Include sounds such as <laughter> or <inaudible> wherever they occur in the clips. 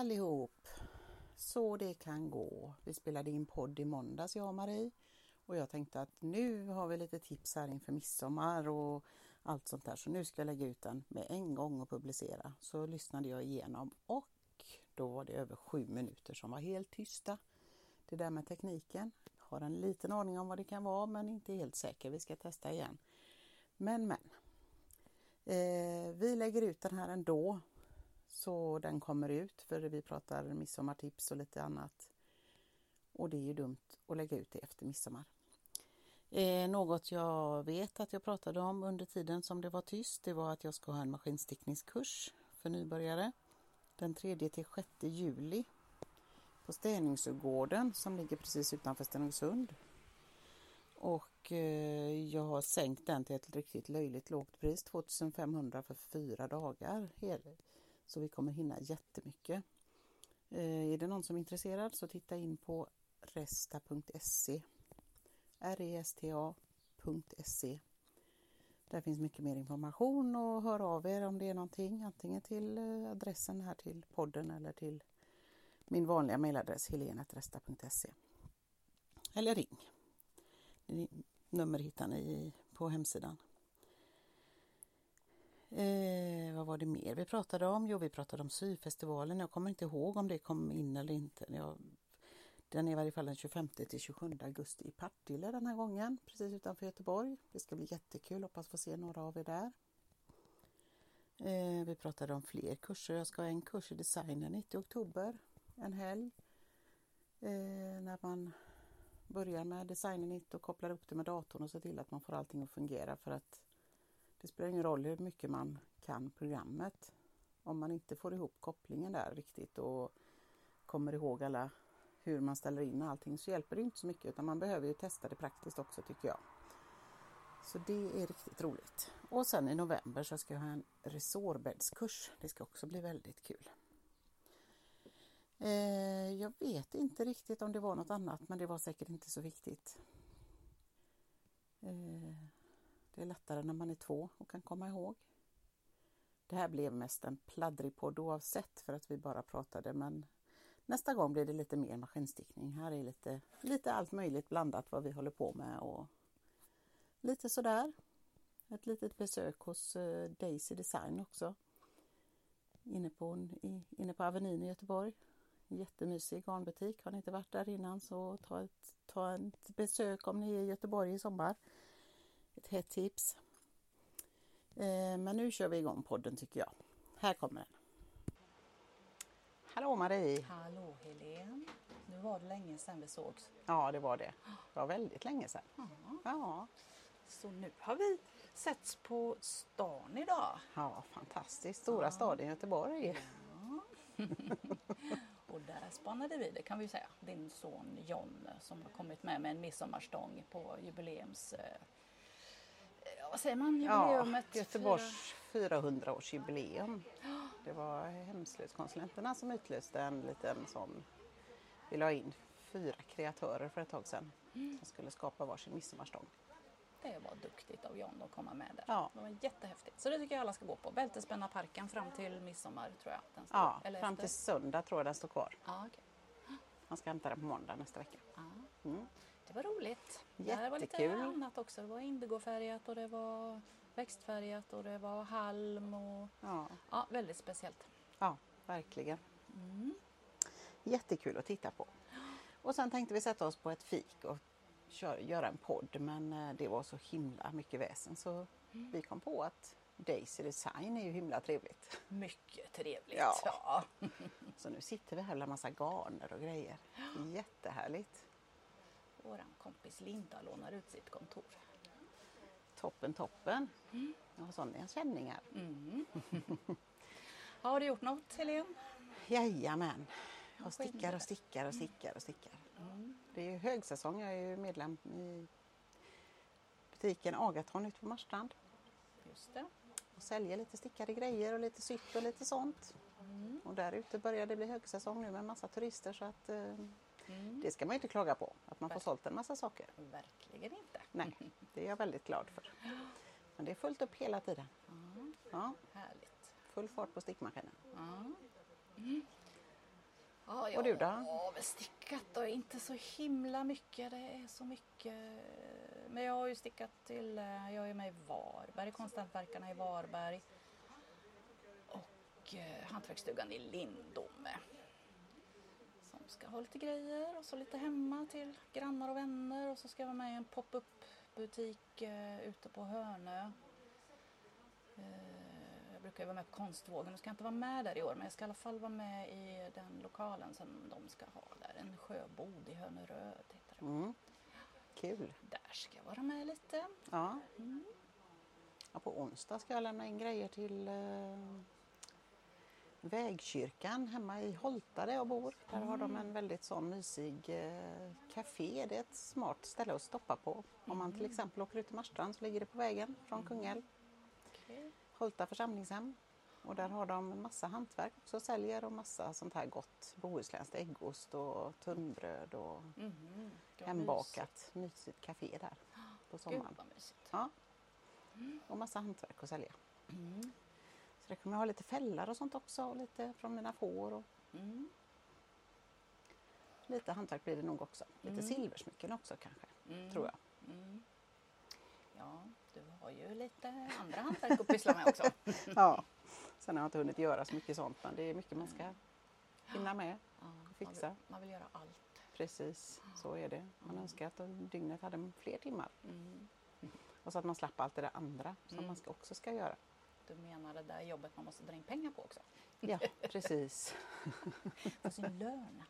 allihop! Så det kan gå. Vi spelade in podd i måndags jag och Marie och jag tänkte att nu har vi lite tips här inför midsommar och allt sånt där så nu ska jag lägga ut den med en gång och publicera. Så lyssnade jag igenom och då var det över sju minuter som var helt tysta. Det där med tekniken, har en liten aning om vad det kan vara men inte helt säker. Vi ska testa igen. Men men. Eh, vi lägger ut den här ändå så den kommer ut för vi pratar midsommartips och lite annat. Och det är ju dumt att lägga ut det efter midsommar. Eh, något jag vet att jag pratade om under tiden som det var tyst, det var att jag ska ha en maskinstickningskurs för nybörjare den 3 till 6 juli på Stäningsögården som ligger precis utanför Stenungsund. Och eh, jag har sänkt den till ett riktigt löjligt lågt pris, 2500 för fyra dagar. Så vi kommer hinna jättemycket. Eh, är det någon som är intresserad så titta in på resta.se resta.se Där finns mycket mer information och hör av er om det är någonting antingen till eh, adressen här till podden eller till min vanliga mejladress helenatresta.se eller ring. Nummer hittar ni på hemsidan. Eh, vad var det mer vi pratade om? Jo, vi pratade om syfestivalen. Jag kommer inte ihåg om det kom in eller inte. Jag, den är i varje fall den 25 till 27 augusti i Partille den här gången, precis utanför Göteborg. Det ska bli jättekul, hoppas få se några av er där. Eh, vi pratade om fler kurser. Jag ska ha en kurs i designen 90 oktober, en helg. Eh, när man börjar med designen och kopplar upp det med datorn och ser till att man får allting att fungera för att det spelar ingen roll hur mycket man kan programmet. Om man inte får ihop kopplingen där riktigt och kommer ihåg alla hur man ställer in allting så hjälper det inte så mycket utan man behöver ju testa det praktiskt också tycker jag. Så det är riktigt roligt. Och sen i november så ska jag ha en resårbäddskurs. Det ska också bli väldigt kul. Eh, jag vet inte riktigt om det var något annat men det var säkert inte så viktigt. Eh, det är lättare när man är två och kan komma ihåg. Det här blev mest en pladdrig podd oavsett för att vi bara pratade men nästa gång blir det lite mer maskinstickning. Här är lite, lite allt möjligt blandat vad vi håller på med och lite sådär. Ett litet besök hos eh, Daisy Design också. Inne på, inne på Avenyn i Göteborg. Jättemysig garnbutik. Har ni inte varit där innan så ta ett, ta ett besök om ni är i Göteborg i sommar. Ett hett tips. Eh, men nu kör vi igång podden tycker jag. Här kommer den. Hallå Marie! Hallå Helene! Nu var det länge sedan vi sågs. Ja, det var det. Det var väldigt länge sedan. Ja. ja. Så nu har vi setts på stan idag. Ja, fantastiskt. Stora ja. staden Göteborg. Ja. <laughs> och där spannade vi, det kan vi säga, din son John som har kommit med med en midsommarstång på jubileums eh, vad säger man? Jubileumet? Ja, Göteborgs 400-årsjubileum. Det var hemslöjdskonsulenterna som utlyste en liten sån. Vi la in fyra kreatörer för ett tag sedan mm. som skulle skapa varsin midsommarstång. Det var duktigt av John att komma med där. Ja. Det var jättehäftigt. Så det tycker jag alla ska gå på. Bältespänna parken fram till midsommar tror jag. Den står, ja, eller fram efter. till söndag tror jag den står kvar. Ja, okay. Man ska hämta den på måndag nästa vecka. Ja. Mm. Det var roligt. Jättekul. Det var lite annat också. Det var indigofärgat och det var växtfärgat och det var halm och ja, ja väldigt speciellt. Ja, verkligen. Mm. Jättekul att titta på. Och sen tänkte vi sätta oss på ett fik och köra, göra en podd men eh, det var så himla mycket väsen så mm. vi kom på att Daisy Design är ju himla trevligt. Mycket trevligt. Ja. ja. så nu sitter vi här med massa garner och grejer. Jättehärligt. Vår kompis Linda lånar ut sitt kontor. Toppen, toppen. Mm. Jag har sådana känningar. Mm. <laughs> har du gjort något, Helene? Jajamän. Jag stickar och stickar och stickar och stickar. Mm. Det är ju högsäsong. Jag är ju medlem i butiken Agaton ute på Marstrand. Just det. Och säljer lite stickade grejer och lite sytt och lite sånt. Mm. Och där ute börjar det bli högsäsong nu med massa turister så att eh, Mm. Det ska man inte klaga på, att man får sålt en massa saker. Verkligen inte. Nej, det är jag väldigt glad för. <gasps> Men det är fullt upp hela tiden. Mm. Ja. Härligt. Full fart på stickmaskinen. Mm. Ja, Och du då? Har väl stickat och inte så himla mycket. Det är så mycket. Men jag har ju stickat till, eh, jag är med i Varberg, Konsthantverkarna i Varberg. Och eh, Hantverksstugan i Lindome. Ska ha lite grejer och så lite hemma till grannar och vänner. Och så ska jag vara med i en pop-up butik eh, ute på Hönö. Eh, jag brukar ju vara med på Konstvågen och ska inte vara med där i år men jag ska i alla fall vara med i den lokalen som de ska ha där. En sjöbod i Hönöröd heter det. Mm. Kul. Där ska jag vara med lite. Ja. Mm. ja. På onsdag ska jag lämna in grejer till eh, Vägkyrkan hemma i Holta där jag bor. Där har de en väldigt sån mysig eh, café. Det är ett smart ställe att stoppa på. Om man till exempel åker ut till Marstrand så ligger det på vägen från Kungälv. Okej. Holta församlingshem. Och där har de en massa hantverk också säljer och massa sånt här gott bohuslänskt äggost och tunnbröd och. Vad hembakat mysigt café där på mysigt. Gud sommaren. vad mysigt. Ja. Och massa hantverk att sälja. Mm. Så det kommer jag ha lite fällar och sånt också och lite från mina får och Mm. lite hantverk blir det nog också. Lite Mm. silversmycken också kanske, Mm. tror jag. Mm. Ja, du har ju lite andra hantverk att pyssla med också. <laughs> Ja. Sen har jag inte hunnit göra så mycket sånt men det är mycket man ska hinna med. Ja, man, Fixa. vill, man vill göra allt. Precis, så är det. Man önskar att dygnet hade fler timmar. Mm. Och så att man slapp allt det där andra som Mm. man ska, också ska göra. Du menar det där jobbet man måste dra in pengar på också? Ja, <laughs> precis. För sin lön.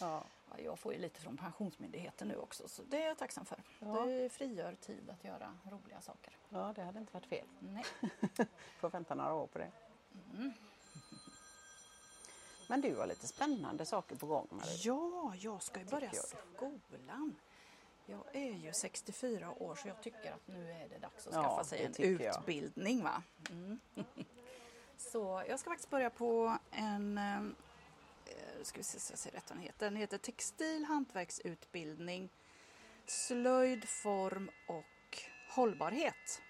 Ja. Ja, jag får ju lite från Pensionsmyndigheten nu också så det är jag tacksam för. Ja. Det frigör tid att göra roliga saker. ja, det hade inte varit fel. Nej. <laughs> Får vänta några år på det. Mm. Men du har lite spännande saker på gång Marie. Ja, jag ska ju börja skolan. Jag är ju 64 år så jag tycker att nu är det dags att Ja, skaffa sig det en tycker jag. utbildning. Va? Mm. <laughs> Så jag ska faktiskt börja på en, eh, ska vi se så jag rätt vad den heter. Den heter Textil hantverksutbildning, slöjd, form och hållbarhet.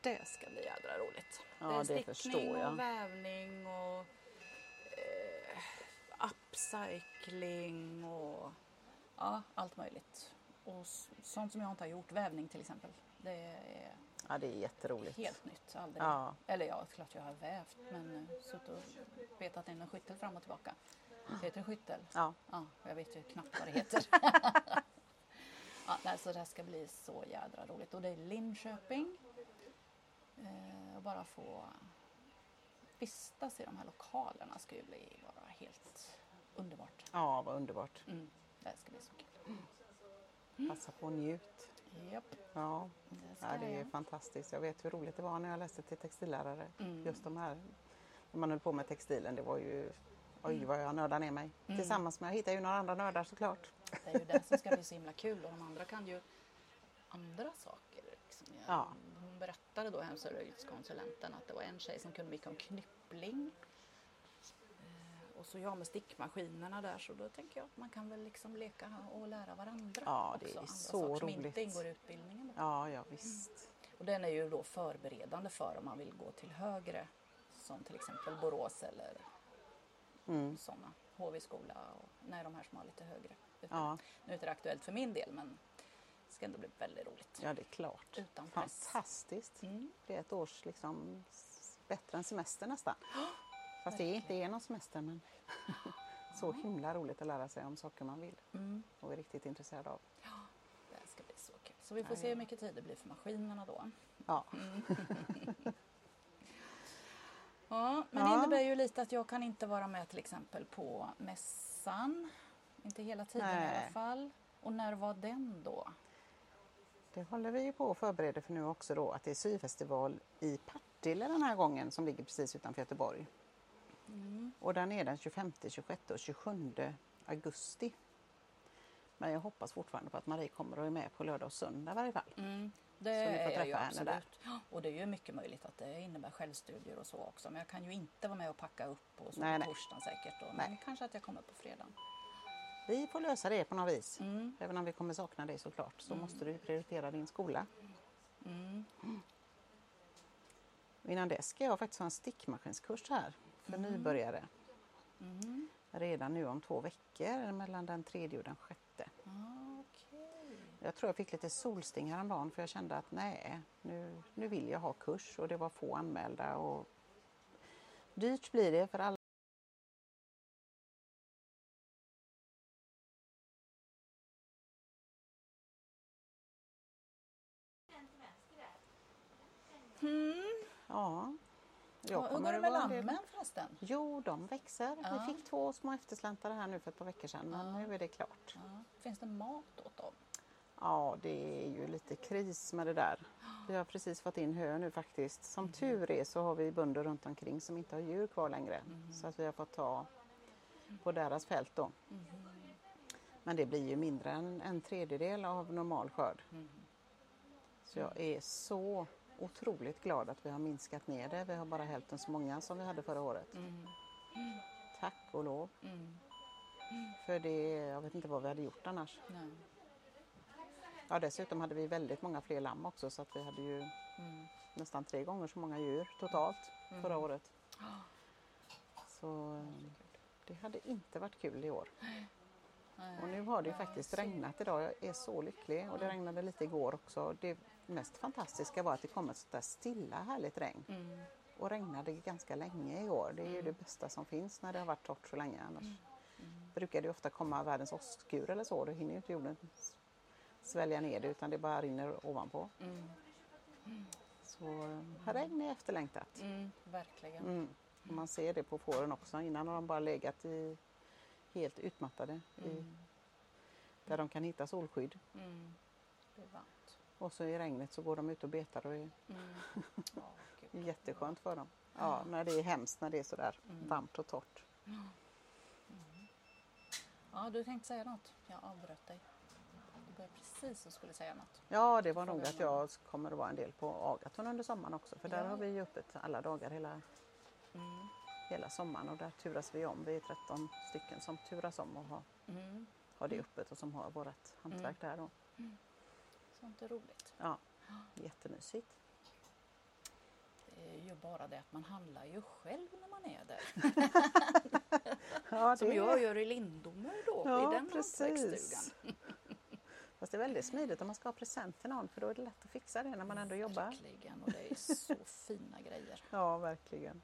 Det ska bli jädra roligt. Ja, det är det stickning och vävning och eh, upcycling och ja, allt möjligt. Och sånt som jag inte har gjort, vävning till exempel. Det är Ja, det är jätteroligt. helt nytt. Aldrig. Ja. Eller ja, klart jag har vävt men eh, suttit och petat in en skyttel fram och tillbaka. Heter det skyttel? Ja. Ja, jag vet ju knappt vad det heter. <laughs> ja, nej, så det här ska bli så jädra roligt. Och det är Linköping. Eh, och bara få vistas i de här lokalerna ska ju bli bara helt underbart. ja, vad underbart. Mm, det ska bli så kul. Passa på och njut. Japp, Ja, det ja det är fantastiskt. Jag vet hur roligt det var när jag läste till textillärare. Mm. Just de här, när man höll på med textilen, det var ju Oj vad jag nördar ner mig. Mm. Tillsammans med, jag hittar ju några andra nördar såklart. Det är ju det som ska bli så himla kul och de andra kan ju andra saker. Liksom. Jag, Ja. Hon berättade då, hemslöjdskonsulenten, att det var en tjej som kunde mycket om knyppling. Och så jag med stickmaskinerna där så då tänker jag att man kan väl liksom leka och lära varandra. Ja, det också. är Andra så saker som roligt. inte ingår i utbildningen. Ja, ja visst. Och den är ju då förberedande för om man vill gå till högre som till exempel Borås eller Mm. sådana. HV-skola och nej, de här som har lite högre. Ja, Nu är det aktuellt för min del men det ska ändå bli väldigt roligt. ja, det är klart. Utan press. Fantastiskt. Mm. Det är ett års liksom bättre än semester nästan. <gasps> Fast det inte är någon semester men <laughs> så himla roligt att lära sig om saker man vill Mm. och är riktigt intresserad av. Det här ska bli så kul. Så vi får Ja, se ja. hur mycket tid det blir för maskinerna då. Ja, <laughs> Ja, men det Ja. innebär ju lite att jag kan inte vara med till exempel på mässan. Inte hela tiden i Nej. alla fall. Och när var den då? det håller vi ju på att förbereda för nu också då att det är syfestival i Partille den här gången som ligger precis utanför Göteborg. Mm. Och den är den 25, 26 och 27 augusti. Men jag hoppas fortfarande på att Marie kommer och är med på lördag och söndag i varje fall. Mm, det Så ni får är jag ju träffa henne där. Och det är ju mycket möjligt att det innebär självstudier och så också. Men jag kan ju inte vara med och packa upp och så Nej, på torsdagen säkert. Då. Men Nej. kanske att jag kommer på fredagen. Vi får lösa det på något vis. Mm. Även om vi kommer sakna dig såklart så måste du prioritera din skola. Mm. Innan dess ska jag faktiskt ha en stickmaskinskurs här för Mm. nybörjare. Mm. redan nu om två veckor mellan den tredje och den sjätte. Ah, okej. Jag tror jag fick lite solsting häromdagen för jag kände att nej, nu, nu vill jag ha kurs och det var få anmälda. Och dyrt blir det för alla Mm. Ja. Jag Ja, Hur går det med lammen förresten? Jo, de växer. Ja. Vi fick två små eftersläntare här nu för ett par veckor sedan, men Ja. nu är det klart. Finns det mat åt dem? Ja, det är ju lite kris med det där. Vi har precis fått in hö nu faktiskt. Som tur är så har vi bönder runt omkring som inte har djur kvar längre. Så att vi har fått ta på deras fält då. Men det blir ju mindre än en tredjedel av normal skörd. Så jag är så otroligt glad att vi har minskat ner det. Vi har bara hälften så många som vi hade förra året. Mm. Tack och lov. Mm. För det, jag vet inte vad vi hade gjort annars. Nej. Ja, dessutom hade vi väldigt många fler lamm också så att vi hade ju Mm. nästan tre gånger så många djur totalt förra året. Så eh, det hade inte varit kul i år. <laughs> Och nu har det ju faktiskt regnat idag. Jag är så lycklig och det regnade lite igår också. Det mest fantastiska var att det kom ett sånt där stilla härligt regn. Mm. Och regnade ganska länge igår. Det är ju det bästa som finns när det har varit torrt så länge. Annars brukar det ofta komma världens åskur eller så. Då hinner ju inte jorden svälja ner det utan det bara rinner ovanpå. Mm. Så eh, regn är efterlängtat. Mm. Verkligen. Mm. Och man ser det på fåren också. Innan har de bara legat i, helt utmattade i, Mm. där de kan hitta solskydd. Mm. Det är varmt. Och så i regnet så går de ut och betar och det Mm. <laughs> Är gud. jätteskönt för dem. Ja, när det är hemskt när det är sådär Mm. varmt och torrt. Ja, du tänkte säga något. Jag avbröt dig. Du började precis och skulle säga något. Ja, det var nog att jag kommer att vara en del på Agaton under sommaren också. För där Ja. har vi ju öppet alla dagar hela, Mm. Hela sommaren och där turas vi om. Vi är 13 stycken som turas om och har, Mm. har det öppet och som har vårt hantverk där. Då. Sånt är roligt. Ja, jättemysigt. Det är ju bara det att man handlar ju själv när man är där. <laughs> Ja, Som jag gör i Lindome då, Ja, i den hantverksstugan. <laughs> Fast det är väldigt smidigt om man ska ha present till någon för då är det lätt att fixa det när man ändå jobbar. Verkligen, och det är så <laughs> fina grejer. Ja, verkligen.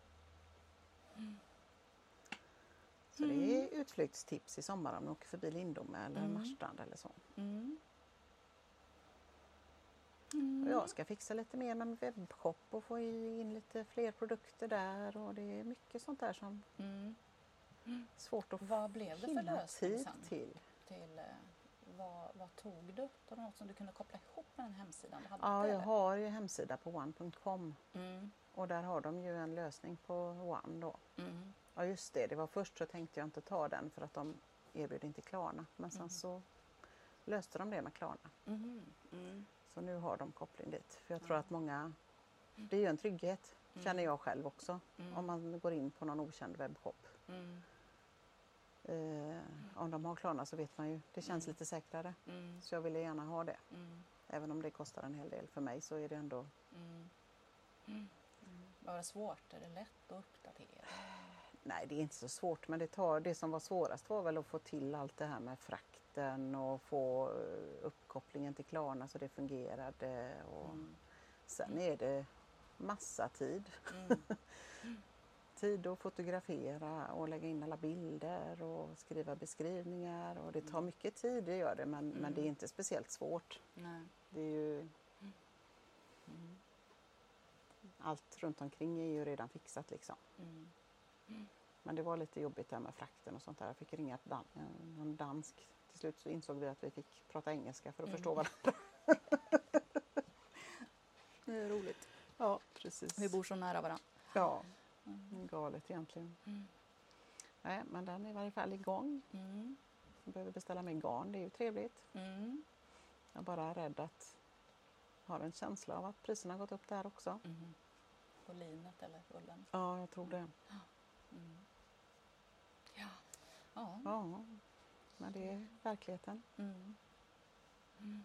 Så det är utflyktstips i sommar om du åker förbi Lindome eller Mm. Marstrand eller så. Mm. Och jag ska fixa lite mer med min webbshop och få in lite fler produkter där och det är mycket sånt där som Mm. svårt att Vad blev det för lösning sen? till. Till, eh, vad, vad tog du? Var det något som du kunde koppla ihop med den hemsidan? Du hade Ja, jag har ju hemsida på one.com Mm. Och där har de ju en lösning på One då. Mm. Ja just det, det var först så tänkte jag inte ta den för att de erbjöd inte Klarna. Men sen Mm. så löste de det med Klarna. Mm. Mm. Så nu har de koppling dit. För jag tror att många, det är ju en trygghet känner jag själv också. Mm. Om man går in på någon okänd webbshop. Mm. Eh, om de har Klarna så vet man ju, det känns Mm. lite säkrare. Mm. Så jag ville gärna ha det. Mm. Även om det kostar en hel del för mig så är det ändå Mm. Mm. Var det svårt? Är det lätt att uppdatera? Nej, det är inte så svårt, men det, tar, det som var svårast var väl att få till allt det här med frakten och få eh, uppkopplingen till Klarna så det fungerade. Och Mm. Sen är det massa tid. Mm. <laughs> Tid att fotografera och lägga in alla bilder och skriva beskrivningar. Och det tar mycket tid, det gör det, men, men det är inte speciellt svårt. Nej. Det är ju... Allt runt omkring är ju redan fixat liksom. Mm. Men det var lite jobbigt där med frakten och sånt där. Jag fick ringa dan eh, någon dansk. Till slut så insåg vi att vi fick prata engelska för att Mm. förstå varandra. <laughs> Det är roligt. Ja, precis. Vi bor så nära varandra. Ja, galet egentligen. Mm. Nej, men den är i varje fall igång. Mm. Jag behöver beställa mer garn, det är ju trevligt. Mm. Jag är bara rädd att har en känsla av att priserna har gått upp där också. Mm. På linet eller ullen. Ja, jag tror det. Mm. Ja. Ja. Ja, men det är verkligheten. Mm. Mm.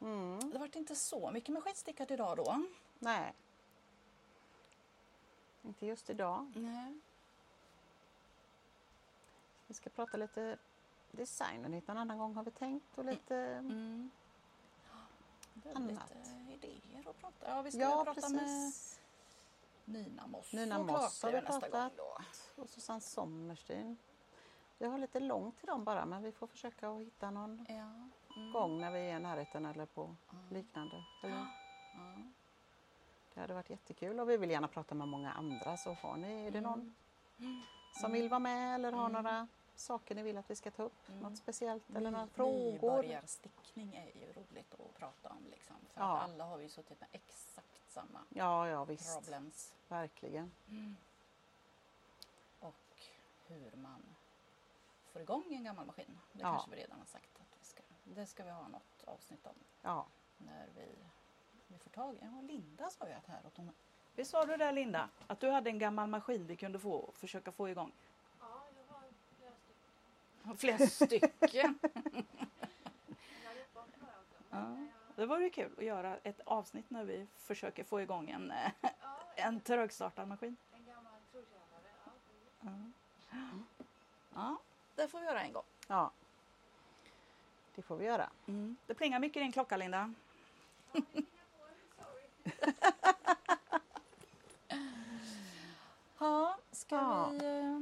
Mm. Det vart inte så mycket med skitstickat idag då. Nej. Inte just idag. Nej. Vi ska prata lite design en annan gång har vi tänkt och lite Mm. Väldigt Annat. eh, idéer att prata. Ja, vi ska Ja, prata med precis. Nina Moss. Nina Moss har vi pratat. Och Susanne Sommerstein. Vi har lite långt till dem bara men vi får försöka att hitta någon Ja. Mm. gång när vi är i närheten eller på Mm. liknande. Eller, Ja. det hade varit jättekul och vi vill gärna prata med många andra så har ni, är det någon Mm. som vill vara med eller har Mm. några saker ni vill att vi ska ta upp? Mm. Något speciellt eller några frågor? Nybörjarstickning är ju roligt att prata om. Liksom, för Ja. alla har ju suttit med exakt samma Ja, ja visst. problems. Verkligen. Och hur man får igång en gammal maskin. Det Ja. kanske vi redan har sagt att vi ska. Det ska vi ha något avsnitt om. Ja. När vi, vi får tag i... Ja, Linda sa ju att här att hon... Visst sa du där Linda? Att du hade en gammal maskin vi kunde få, försöka få igång? Ja, jag har flera stycken. Flera stycken. Jag har gjort bort några också. ja. Det vore kul att göra ett avsnitt när vi försöker få igång en, eh, en trögstartad maskin. Ja. Ja, det får vi göra en gång. ja. Det får vi göra. Mm. Det plingar mycket i din klocka Linda. Ja, ska Ja. vi eh,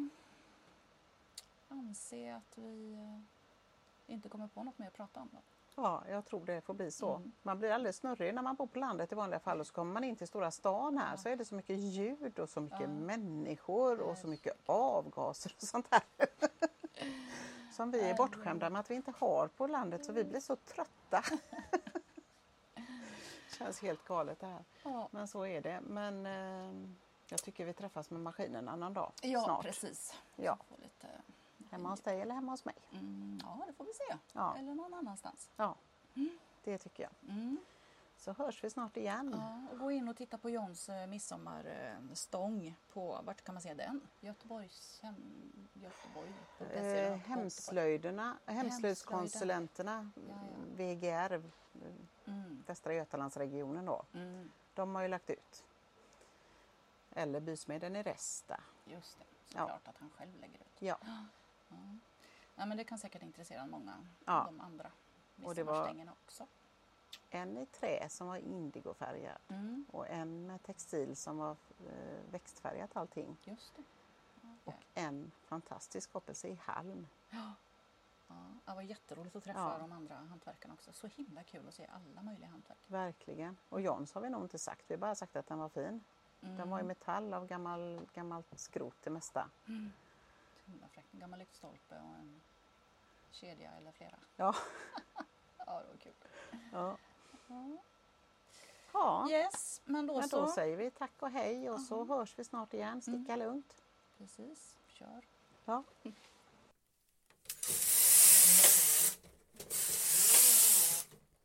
anse att vi eh, inte kommer på något mer att prata om? Då? Ja, jag tror det får bli så. Mm. Man blir alldeles snurrig när man bor på landet i vanliga fall och så kommer man in till stora stan här så är det så mycket ljud och så mycket Ja. människor och så mycket avgaser och sånt här. <laughs> Som vi är bortskämda med att vi inte har på landet så vi blir så trötta. <laughs> Känns helt galet det här. Ja, Men så är det. Men eh, jag tycker vi träffas med maskinerna någon dag ja snart. precis. Ja. Lite, Hemma hos dig eller hemma hos mig. mm, ja, det får vi se. Ja. Eller någon annanstans. Ja, det tycker jag. Mm. Så hörs vi snart igen. Ja, och gå in och titta på Johns eh, midsommarstång på, vart kan man se den? Göteborgs hem, Göteborg. Eh, hemslöjderna, hemslöjdskonsulenterna, Ja, ja. VGR, Mm, Västra Götalandsregionen då, mm, de har ju lagt ut. Eller Bysmeden i Resta. just det, Ja. såklart att han själv lägger ut. Ja, Ja. Nej, men det kan säkert intressera många Ja. av de andra Och det var- också. en i trä som var indigofärgad Mm, och en med textil som var eh, växtfärgat allting. just det. Och Okej. en fantastisk skapelse i halm. Ja. Ja, det var jätteroligt att träffa Ja. de andra hantverkarna också. Så himla kul att se alla möjliga hantverk. Verkligen. Och Jans har vi nog inte sagt, vi har bara sagt att den var fin. Mm. Den var i metall av gammal, gammalt skrot det mesta. Så himla fräckt. En gammal lyktstolpe och en kedja eller flera. <laughs> Ja. Ja, det var kul. Ja. ja. Yes, men då Men så. då säger vi tack och hej och så hörs vi snart igen. Sticka lugnt. Precis, kör. Ja.